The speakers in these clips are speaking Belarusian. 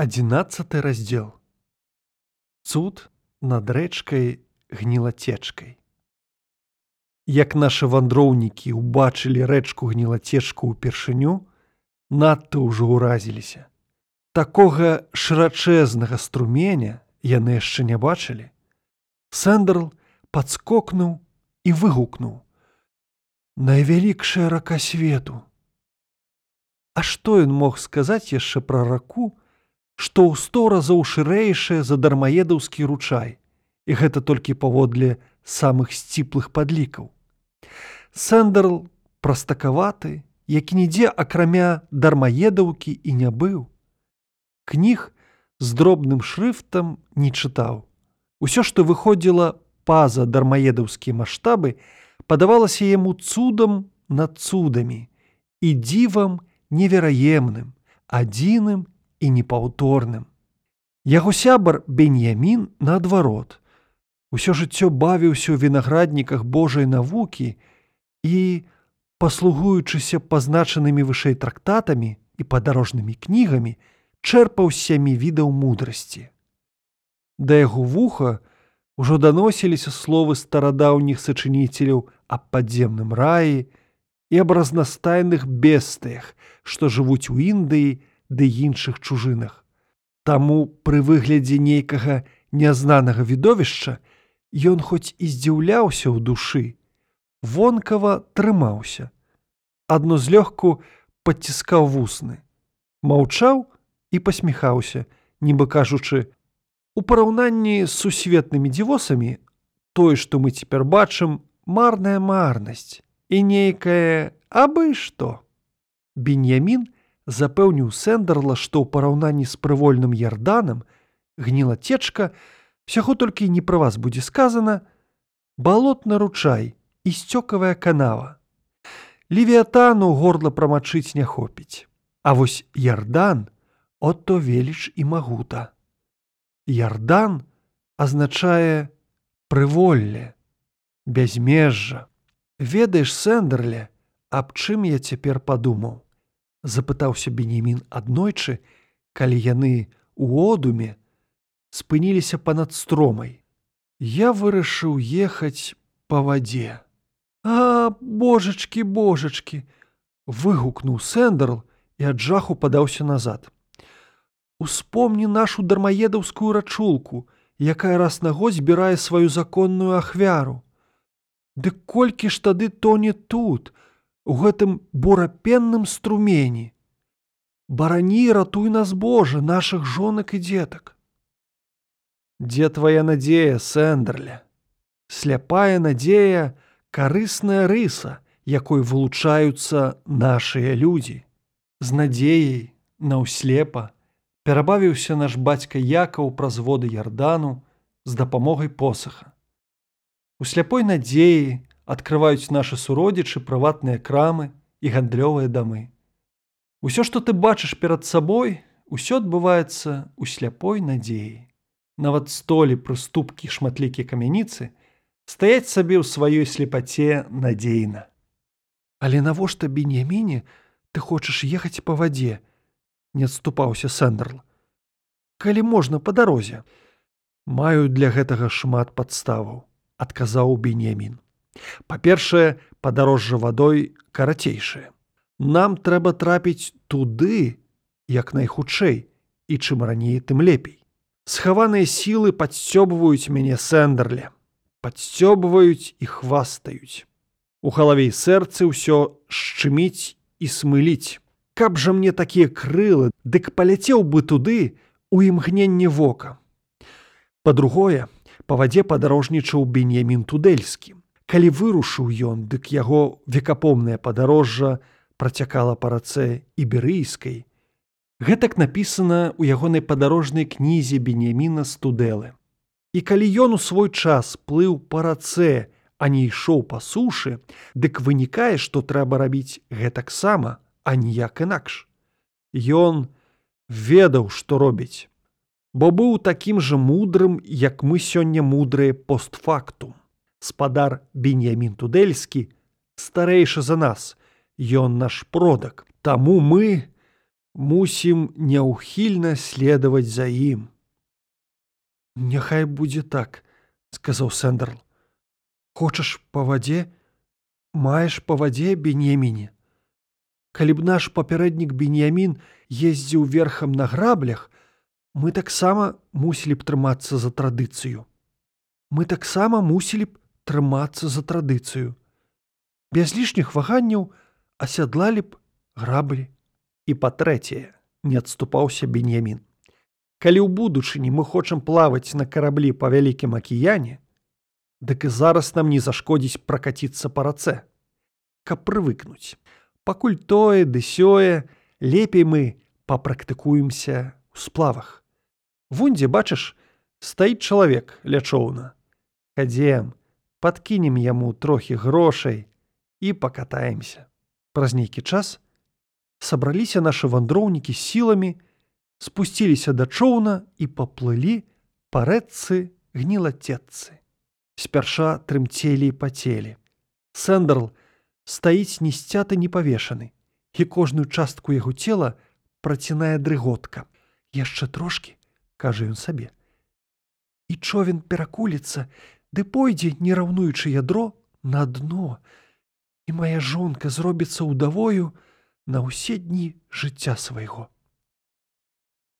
Адзінаццаты раздзел. Цуд над рэчкай гнілацечкай. Як нашы вандроўнікі ўбачылі рэчку гнілацечку ўпершыню, надта ўжо ўразіліся. Такога шырачэзнага струменя яны яшчэ не бачылі. Сэндерл падскокнуў і выгукнуў: « Найвялікшая рака свету. А што ён мог сказаць яшчэ пра раку, што ў сто разоў шырэйшае за дармаедаўскі ручай і гэта толькі паводле самых сціплых падлікаў. Сэндерл прастакаваты, які нідзе акрамя дармаедаўкі і не быў. Кніг з дробным шрыфтам не чытаў. Усё, што выходзіла па-за дармаедаўскія маштабы, падавалася яму цудам над цудамі і дзівам невераемным, адзіным і непаўторным. Яго сябар Беньямін наадварот. Усё жыццё бавіўся ў вінаградніках Божай навукі і, паслугуючыся пазначанымі вышэй трактатамі і падарожнымі кнігамі, чэрпаў сямі відаў мудрасці. Да яго вуха ўжо даносіліся словы старадаўніх сачыніцеляў аб падземным раі і аб разнастайных бестыях, што жывуць у Індыі, ды іншых чужынах. Таму пры выглядзе нейкага нязнанага відовішча ён хоць і здзіўляўся ў душы, вонкава трымаўся. Адно злёгку падціскаў вусны, маўчаў і пасміхаўся, нібы кажучы: У параўнанні з сусветнымі дзівосамі, тое, што мы цяпер бачым, марная марнасць і нейкае абы што. Беньямін, запэўніў сэндерла, што ў параўнанні з прывольным ярданам гніла цечка, сяго толькі не пра вас будзе сказана, балотны ручай і сцёкавая канава. Левіятану горла прамачыць не хопіць. А вось ярдан от то веліч і магута. Ярдан азначае прыволле, бязмежжа. Ведаеш сэндерле, аб чым я цяпер падумаў запытаўся бенемін аднойчы, калі яны у одуме спыніліся па-над стромай. Я вырашыў ехаць па вадзе. А божачкі, божачкі! выгукнуў сэндерл і ад жаху падаўся назад. Успомні нашу дармаедаўскую рачулку, якая раз на год збірае сваю законную ахвяру. Ды колькі ж тады тоне тут, у гэтым бурапенным струмені. Барані ратуй нас Божа, нашых жонак і дзетак. Дзе твая надзея, сэндерля? Сляпая надзея, карысная рыса, якой вылучаюцца нашыя людзі. З надзеяй, наўслепа, перабавіўся наш бацька якаў праз воды ярдану з дапамогай посаха. У сляпой надзеі адкрываюць нашы суродзічы прыватныя крамы і гандлёвыя дамы. Усё, што ты бачыш перад сабой, усё адбываецца ў сляпой надзеі. Нават столі прыступкі шматлікія камяніцы стаяць сабе ў сваёй слепаце надзейна. Але навошта беньяміне ты хочаш ехаць па вадзе, не адступаўся Сэндерл. Калі можна па дарозе, маю для гэтага шмат падставаў, адказаў беньямін. Па-першае, падарожжа вадой карацейшае. Нам трэба трапіць туды, як найхутчэй, і чым раней, тым лепей. Схаваныя сілы падсцёбваюць мяне сэндерле, падсцёбваюць і хвастаюць. У галаве і сэрцы ўсё шчыміць і смыліць. Каб жа мне такія крылы, дык паляцеў бы туды у імгненне вока. Па-другое, па вадзе падарожнічаў беньямін тудэльскі. Калі вырушыў ён, дык яго векапомнае падарожжа працякала па рацэ іберыйскай. Гэтак напісана ў ягонай падарожнай кнізе Бенеміна студэлы. І калі ён у свой час плыў па рацэ, а не ішоў па сушы, дык вынікае, што трэба рабіць гэтаксама, а ніяк інакш. Ён ведаў, што робіць, бо быў такім жа мудрым, як мы сёння мудрыя постфактум спадар беньямін тудэльскі старэйшы за нас ён наш продак таму мы мусім няўхільна следаваць за ім. Няхай будзе так, сказаў Сэндерл. Хочаш па вадзе, маеш па вадзе бенеміне. Калі б наш папярэднік беньямін ездзіў верхам на граблях, мы таксама мусілі б трымацца за традыцыю. Мы таксама мусілі б трымацца за традыцыю. Без лішніх ваганняў асядлалі б граблі і па-трэцяе не адступаўся беньямін. Калі ў будучыні мы хочам плаваць на караблі па вялікім акіяне, дык і зараз нам не зашкодзіць пракаціцца па рацэ, каб прывыкнуць. Пакуль тое ды сёе, лепей мы папрактыкуемся ў сплавах. Вунь дзе бачыш, стаіць чалавек лячоўна. Хадзем, падкінем яму трохі грошай і пакатаемся. Праз нейкі час сабраліся нашы вандроўнікі сіламі, спусціліся да чоўна і паплылі па рэцы гнілацетцы. Спярша трымцелі і пацелі. Сэндерл стаіць несцяты не павешаны, і кожную частку яго цела працінае дрыготка. Яшчэ трошкі, кажа ён сабе. І човен перакуліцца, ды пойдзе, не раўнуючы ядро на дно, і моя жонка зробіцца ўдавою на ўсе дні жыцця свайго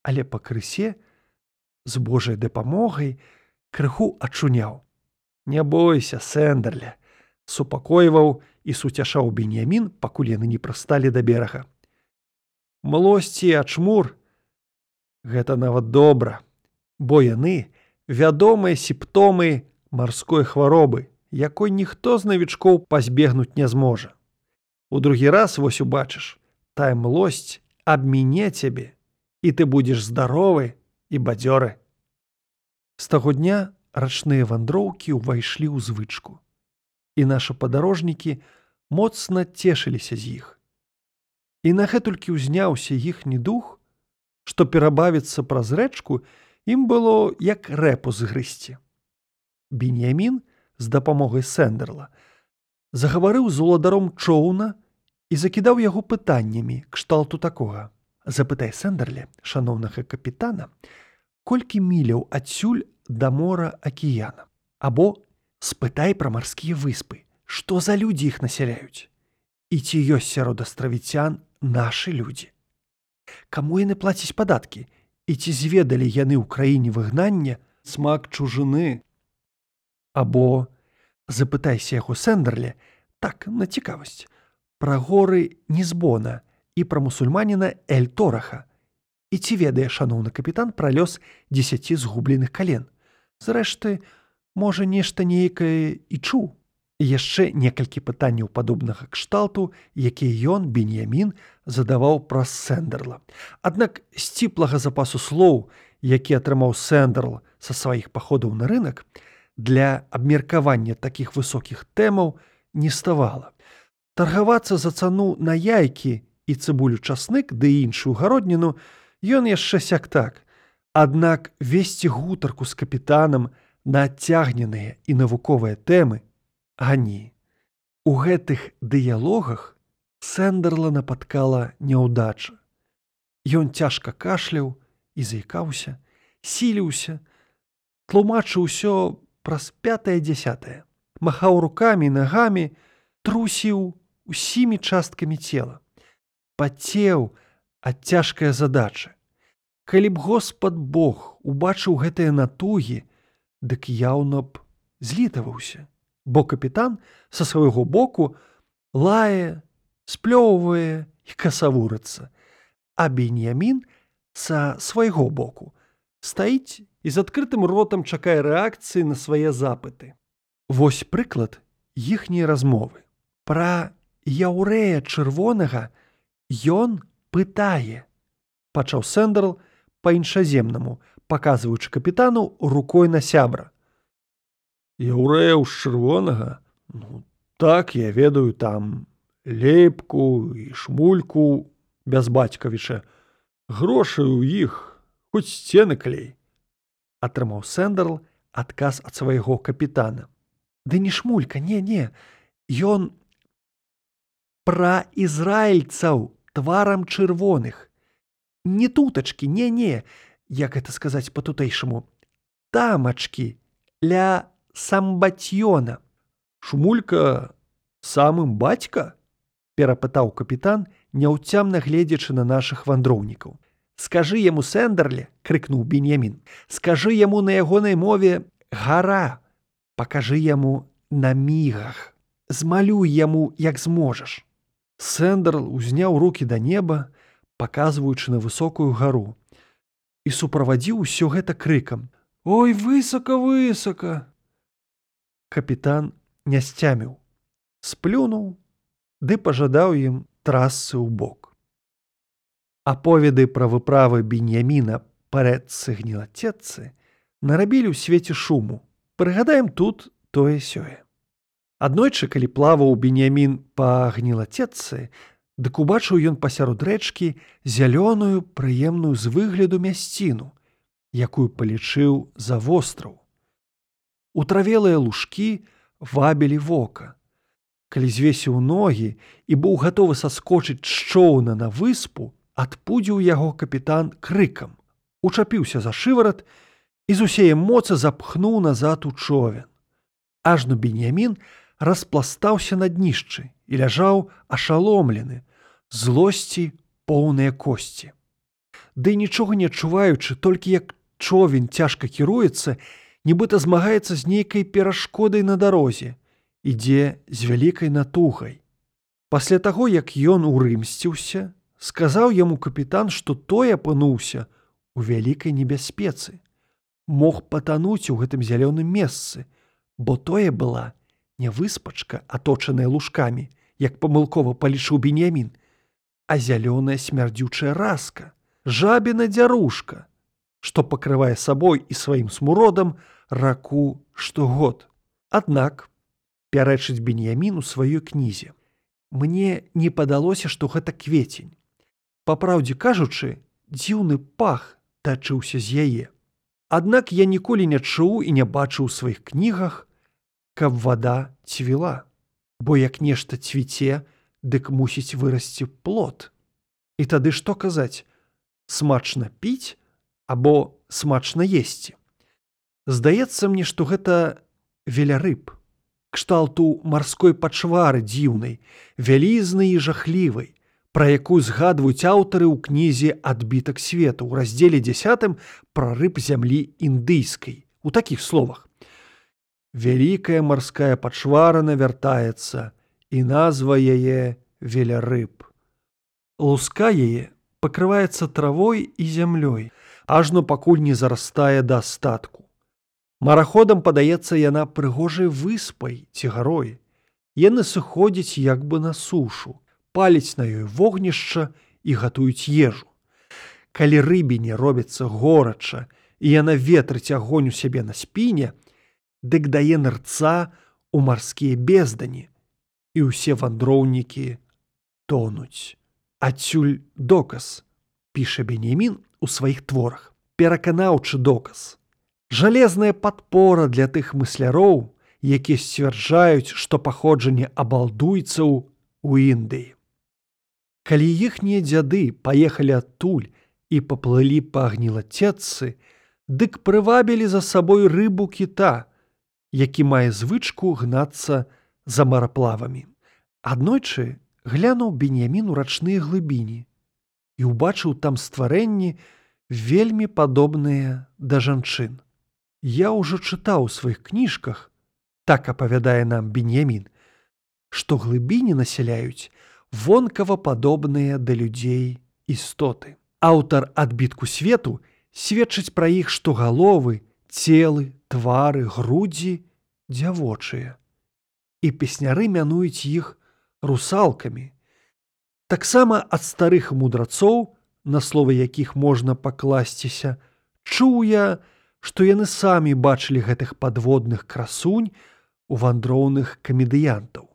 але пакрысе з Божай дапамогай крыху ачуняў. Не бойся, сэндерля, супакойваў і суцяшаў беньямін, пакуль яны не прасталі да берага. Млосці ачмур гэта нават добра, бо яны вядомыя сімптомы марской хваробы, якой ніхто з навічкоў пазбегнуць не зможа. У другі раз вось убачыш, тая млосць абміне цябе і ты будзеш здаровы і бадзёры. З таго дня рачныя вандроўкі ўвайшлі ў звычку. І нашы падарожнікі моцна цешыліся з іх. І нагэтулькі ўзняўся іхні дух, што перабавіцца праз рэчку ім было як рэпу згрысці. Беньямін з дапамогай сэндерла загаварыў з уладаром чоўна і закідаў яго пытаннямі кшталту такога. Запытай сэндерле шаноўнага капітана колькі міляў адсюль да мора акіяна? Або спытай пра марскія выспы што за людзі іх насяляюць? І ці ёсць сярод астравіцян нашы людзі? Каму яны плаціць падаткі? І ці зведалі яны ў краіне выгнання? Смак чужыны або запытайся яго сэндерле так на цікавасць пра горы незбона і пра мусульманіна эльтораха. І ці ведае шаноўны капітан пра лёс дзесяці згубленых кален. Зрэшты, можа нешта нейкае і чуў. Яшчэ некалькі пытанняў падобнага кшталту, якія ён беньямін задаваў праз сэндерла. Аднак сціплага запасу слоў, які атрымаў сэндерл са сваіх паходаў на рынок, для абмеркавання такіх высокіх тэмаў не ставала. Таргавацца за цану на яйкі і цыбулю часнык ды іншую гародніну ён яшчэ сяк так. Аднак весці гутарку з капітанам на адцягненыя і навуковыя тэмы ані у гэтых дыялогах сэндерла напаткала няўдача. Ён цяжка кашляў і заікаўся сіліўся тлумачыў усё праз пятое десятое махаў рукамі нагамі трусіў усімі часткамі цела. Пацеў ад цяжкая задача. Калі б Господ Бог убачыў гэтыя натугі, дык яўна б злітаваўся, бо капітан са свайго боку лае, сплёўвае і касавурацца, а беньямін са свайго боку стаіць і з адкрытым ротам чакае рэакцыі на свае запыты. Вось прыклад іхняй размовы. Пра яўрэя чырвонага, Ён пытае, пачаў сэндерл па-іншаземнаму, паказваючы капітану рукой на сябра. Яўрэяў з чырвонага, ну, так я ведаю там лепку і шмульку без бацькавіча, грошы ў іх, хоць сцены клей. Атрымаў сэндерл адказ ад свайго капітана. Ды не шмулька, не, не, Ён пра ізраільцаў тварам чырвоных. Не тутачкі не не як это сказаць па-тутэйшаму. Тамачкі ля самбацьёна шумулька самым бацька? Перапытаў капітан няўцямна гледзячы на нашых вандроўнікаў скажы яму сэндерле крыкнуў беньямін скажы яму на ягонай мове гара пакажы яму на мігах змалюй яму як зможаш сэндерл узняў руки да неба паказваючы на высокую гару і суправадзіў усё гэта крыкам. Ой высока высока капітан не сцяміў сплюнуў ды пажадаў ім трассы ў бок аповеды пра выправы беньяміна парэдцы гнілацетцы нарабілі ў свеце шуму прыгадаем тут тое сёе аднойчы калі плаваў беньямін па гнілацетцы Дык убачыў ён пасярод рэчкі зялёную прыемную з выгляду мясціну, якую палічыў за востраў. Утравелыя лужкі вабілі вока. Калі звесіў ногі і быў гатовы саскочыць шчоўна на выспу, адпудзіў яго капітан крыкам, учапіўся за шыварат і з усее моцы запхнуў назад у човен. Ажну беньямін распластаўся на днішчы і ляжаў ашаломлены, злосці поўныя косці. Ды нічога не адчуваючы толькі як човен цяжка кіруецца, нібыта змагаецца з нейкай перашкодай на дарозе, ідзе з вялікай натугай. Пасля таго, як ён урымсціўся, сказаў яму капітан, што той апынуўся у вялікай небяспецы, мог патануць у гэтым зялёным месцы, бо тое была не выспачка, аточаная лужкамі, як памылкова палічыў беньямін, а зялёная смярдзючая раска, жабіна дзярушка, што пакрывае сабой і сваім смуродам раку штогод. Аднак пярэчыць беньямін у сваёй кнізе. Мне не падалося, што гэта кветень. Па праўдзе кажучы, дзіўны пах тачыўся з яе. Аднак я ніколі не чуў і не бачыў у сваіх кнігах, каб вада цвіла, бо як нешта цвіце, дык мусіць вырасці плод. І тады што казаць: смачна піць або смачна есці. Здаецца мне, што гэта велярыб, кшталту марской пачвары дзіўнай, вялізнай і жахлівай, пра якую згадваюць аўтары ў кнізе адбітак свету ў раздзеле дзясятым пра рыб зямлі індыйскай у такіх словах. Вялікая марская пачвара навяртаецца, і назва яе велярыб. Луска яе пакрываецца травой і зямлёй, ажно пакуль не зарастае да астатку. Мараходам падаецца яна прыгожай выспай ці гарой. Яны сыходзяць як бы на сушу, паліць на ёй вогнішча і гатуюць ежу. Калі рыбіне робіцца горача і яна ветрыць агонь у сябе на спіне, дык дае нырца у марскія бездані, і ўсе вандроўнікі тонуць. Адсюль доказ, піша Бенемін у сваіх творах, пераканаўчы доказ. Жалезная падпора для тых мысляроў, якія сцвярджаюць, што паходжанне абалдуйцаў у Індыі. Калі іхнія дзяды паехалі адтуль і паплылі па гнілацетцы, дык прывабілі за сабой рыбу кіта, які мае звычку гнацца, за мараплавамі. Аднойчы глянуў беньямін у рачныя глыбіні і ўбачыў там стварэнні вельмі падобныя да жанчын. Я ўжо чытаў у сваіх кніжках, так апавядае нам беньямін, што глыбіні насяляюць вонкава падобныя да людзей істоты. Аўтар адбітку свету сведчыць пра іх, што галовы, целы, твары, грудзі дзявочыя і песняры мянуюць іх русалкамі. Таксама ад старых мудрацоў, на словы якіх можна пакласціся, чуў я, што яны самі бачылі гэтых падводных красунь у вандроўных камедыянтаў.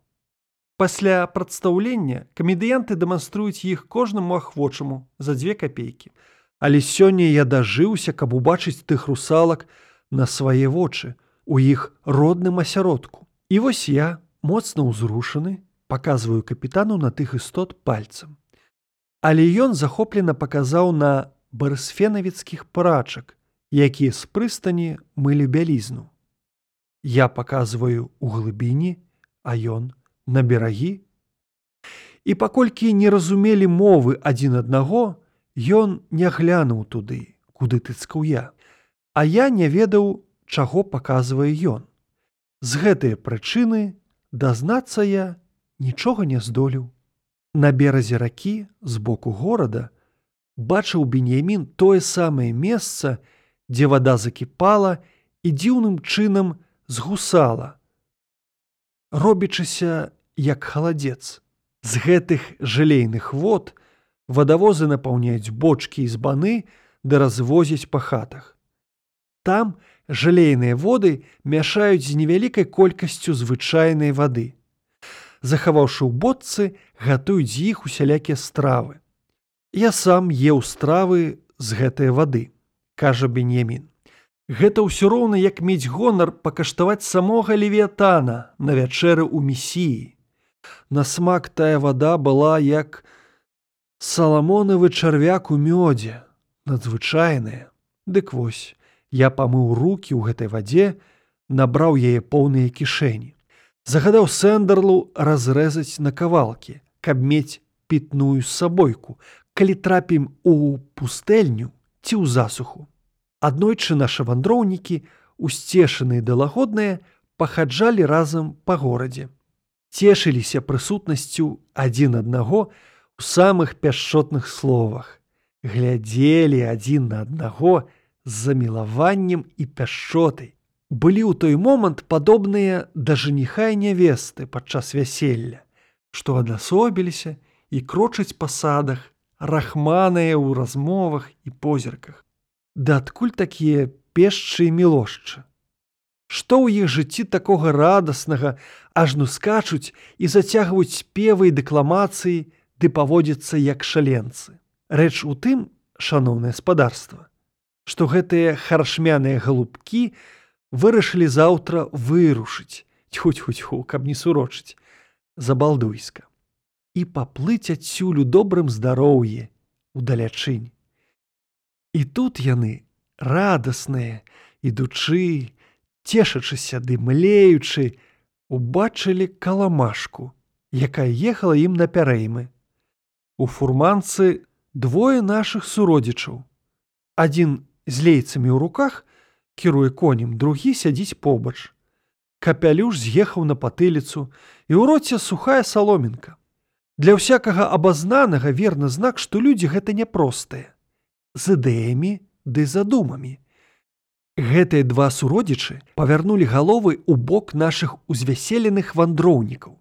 Пасля прадстаўлення камедыянты дэманструюць іх кожнаму ахвочаму за дзве капейкі. Але сёння я дажыўся, каб убачыць тых русалак на свае вочы у іх родным асяродку. І вось я, моцна ўзрушаны, паказваю капітану на тых істот пальцам. Але ён захоплена паказаў на барысфенавіцкіх прачак, якія з прыстані мылі бялізну. Я паказваю ў глыбіні, а ён на берагі. І паколькі не разумелі мовы адзін аднаго, ён не глянуў туды, куды тыцкаў я. А я не ведаў, чаго паказвае ён. З гэтыя прычыны дазнацца я нічога не здолеў. На беразе ракі з боку горада бачыў бенемін тое самае месца, дзе вада закіпала і дзіўным чынам згусала. Робячыся як халадзец. З гэтых жалейных вод вадавозы напаўняюць бочкі і збаны ды развозяць па хатах. Там жалейныя воды мяшаюць з невялікай колькасцю звычайнай вады. Захаваўшы ў бочцы, гатуюць з іх усялякія стравы. Я сам еў стравы з гэтай вады, кажа Бенемін. Гэта ўсё роўна як мець гонар пакаштаваць самога левіятана на вячэры ў місіі. На смак тая вада была як саламонавы чарвяк у мёдзе, надзвычайная. Дык вось, я памыў руки ў гэтай вадзе, набраў яе поўныя кішэні. Загадаў сэндерлу разрэзаць на кавалкі, каб мець пітную сабойку, калі трапім у пустэльню ці ў засуху. Аднойчы нашы вандроўнікі, усцешаныя далагодныя, пахаджалі разам па горадзе. Цешыліся прысутнасцю адзін аднаго у самых пяшчотных словах. Глядзелі адзін на аднаго з замілаваннем і пяшчотай. Былі ў той момант падобныя да жаніха і нявесты падчас вяселля, што адасобіліся і крочаць па садах, рахманыя ў размовах і позірках. Да адкуль такія пешчы і мілошчы? Што ў іх жыцці такога радаснага ажну скачуць і зацягваюць спевы і дэкламацыі, ды паводзяцца як шаленцы. Рэч у тым, шаноўнае спадарства, што гэтыя харшмяныя галубкі вырашылі заўтра вырушыць, тьхуць-хуць-ху, каб не сурочыць, забалдуйска. І паплыць адсюль у добрым здароўі, у далячынь. І тут яны радасныя, ідучы, цешачыся ды млеючы, убачылі каламашку, якая ехала ім на пярэймы. У фурманцы двое нашых суродзічаў. Адзін з лейцамі ў руках кіруе конем, другі сядзіць побач. Капялюш з'ехаў на патыліцу і ў роце сухая саломінка. Для ўсякага абазнанага верны знак, што людзі гэта няпростыя з ідэямі ды задумамі. Гэтыя два суродзічы павярнулі галовы ў бок нашых узвяселеных вандроўнікаў,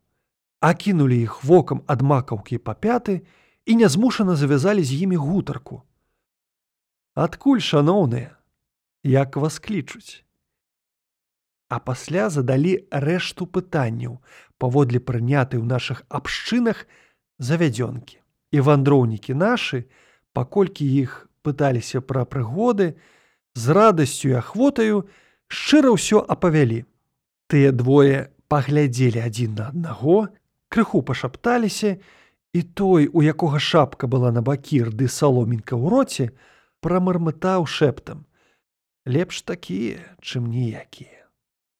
акінулі іх вокам ад макаўкі па пяты і нязмушана завязалі з імі гутарку. Адкуль шаноўныя, як вас клічуць. А пасля задалі рэшту пытанняў паводле прынятай у нашых абшчынах завядзёнкі. І вандроўнікі нашы, паколькі іх пыталіся пра прыгоды, з радасцю і ахвотаю шчыра ўсё апавялі. Тыя двое паглядзелі адзін на аднаго, крыху пашапталіся, і той, у якога шапка была на бакір ды саломінка ў роце, прамармытаў шэптам: « Лепш такія, чым ніякія.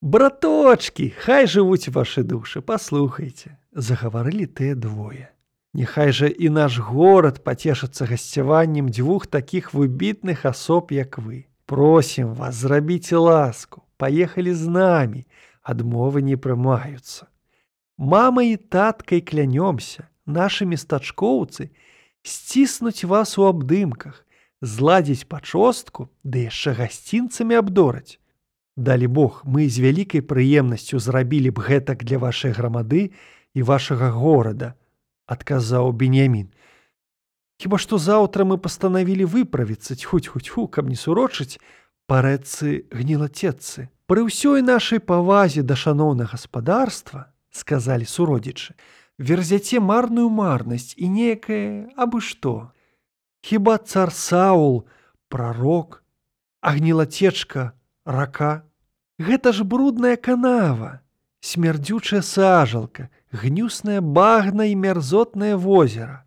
Браточки, хай жывуць вашы душы, паслухайце, загаварылі тыя двое. Няхай жа і наш горад пацешыцца гасцяваннем дзвюх такіх выбітных асоб, як вы. Просім вас, зрабіце ласку, паехалі з намі, адмовы не прымаюцца. Мама і таткай клянёмся, нашы местачкоўцы сціснуць вас у абдымках, зладзіць пачостку, ды яшчэ гасцінцамі абдораць. Далі Бог, мы з вялікай прыемнасцю зрабілі б гэтак для вашай грамады і вашага горада, адказаў бенемін хіба што заўтра мы пастанавілі выправіцца тьхуць-хуць-ху каб не сурочыць парэцы гнілацетцы пры ўсёй нашай павазе да шаноўна гаспадарства сказалі суродзічы верзяце марную марнасць і некае абы што хіба цар саул прарок агнілацечка рака. Гэта ж брудная канава смярдзючая сажалка гнюсная багна і мярзотнае возера.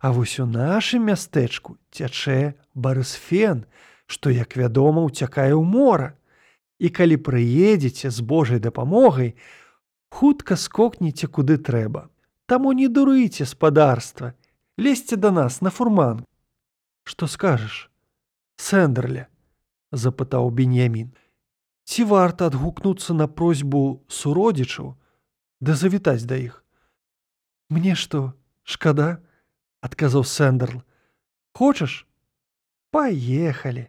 А вось у нашым мястэчку цячэ барысфен, што, як вядома, уцякае ў мора. І калі прыедзеце з Божай дапамогай, хутка скокніце куды трэба. Таму не дурыце спадарства, лезьце да нас на фурман. Што скажаш? Сэндерля, запытаў Беньямін. Ці варта адгукнуцца на просьбу суродзічаў, да завітаць да іх. Мне што, шкада, адказаў Сэндерл. Хочаш? Паехалі.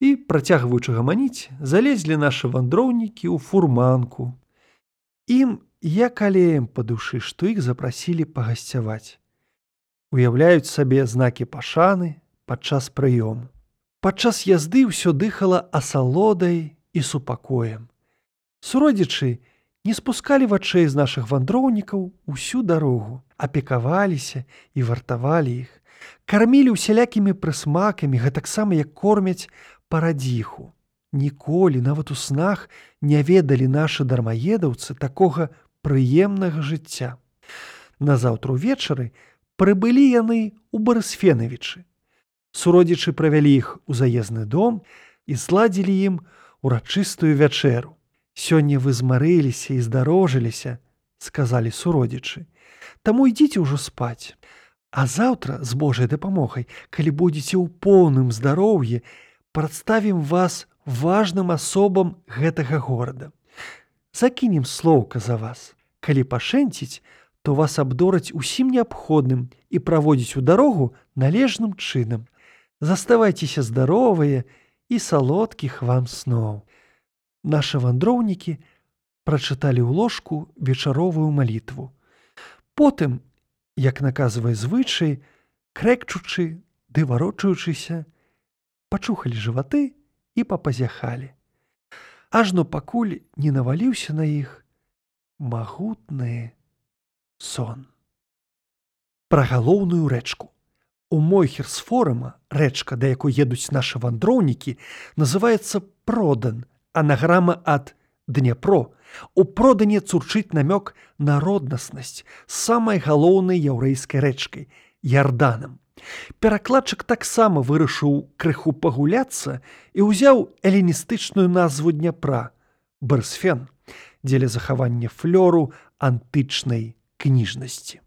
І, працягваючы гаманіць, залезлі нашы вандроўнікі ў фурманку. Ім як алеем па душы, што іх запрасілі пагасцяваць. Уяўляюць сабе знакі пашаны падчас прыёму. Падчас язды ўсё дыхала асалодай і супакоем. Суродзічы не спускалі вачэй з нашых вандроўнікаў усю дарогу, апекаваліся і вартавалі іх, кармілі усялякімі прысмакамі гэтаксама як кормяць парадзіху. Ніколі нават у снах не ведалі нашы дармаедаўцы такога прыемнага жыцця. Назаўтра ўвечары прыбылі яны ў барысфенавічы. Суродзічы правялі іх у заезны дом і зладзілі ім урачыстую вячэру. Сёння вы змарыліся і здарожыліся, сказалі суродзічы. Таму ідзіце ўжо спаць. А заўтра з Божай дапамогай, калі будзеце ў поўным здароўі, прадставім вас важным асобам гэтага горада. Закінем слоўка за вас. Калі пашэнціць, то вас абдораць усім неабходным і праводзіць у дарогу належным чынам. Заставайцеся здаровыя і салодкіх вам сноў. Нашы вандроўнікі прачыталі ў ложку вечаровую малітву. Потым, як наказвае звычай, крэкчучы ды варочаючыся, пачухалі жываты і папазяхалі. Ажно пакуль не наваліўся на іх магутны сон. Пра галоўную рэчку. У мойхерсфорама рэчка, да якой едуць нашы вандроўнікі, называецца продан, анаграма ад Днепро. У продане цурчыць намёк на роднаснасць самай галоўнай яўрэйскай рэчкай ярданам. Перакладчык таксама вырашыў крыху пагуляцца і ўзяў эліністычную назву дняпра барсфен дзеля захавання флёру антычнай кніжнасці.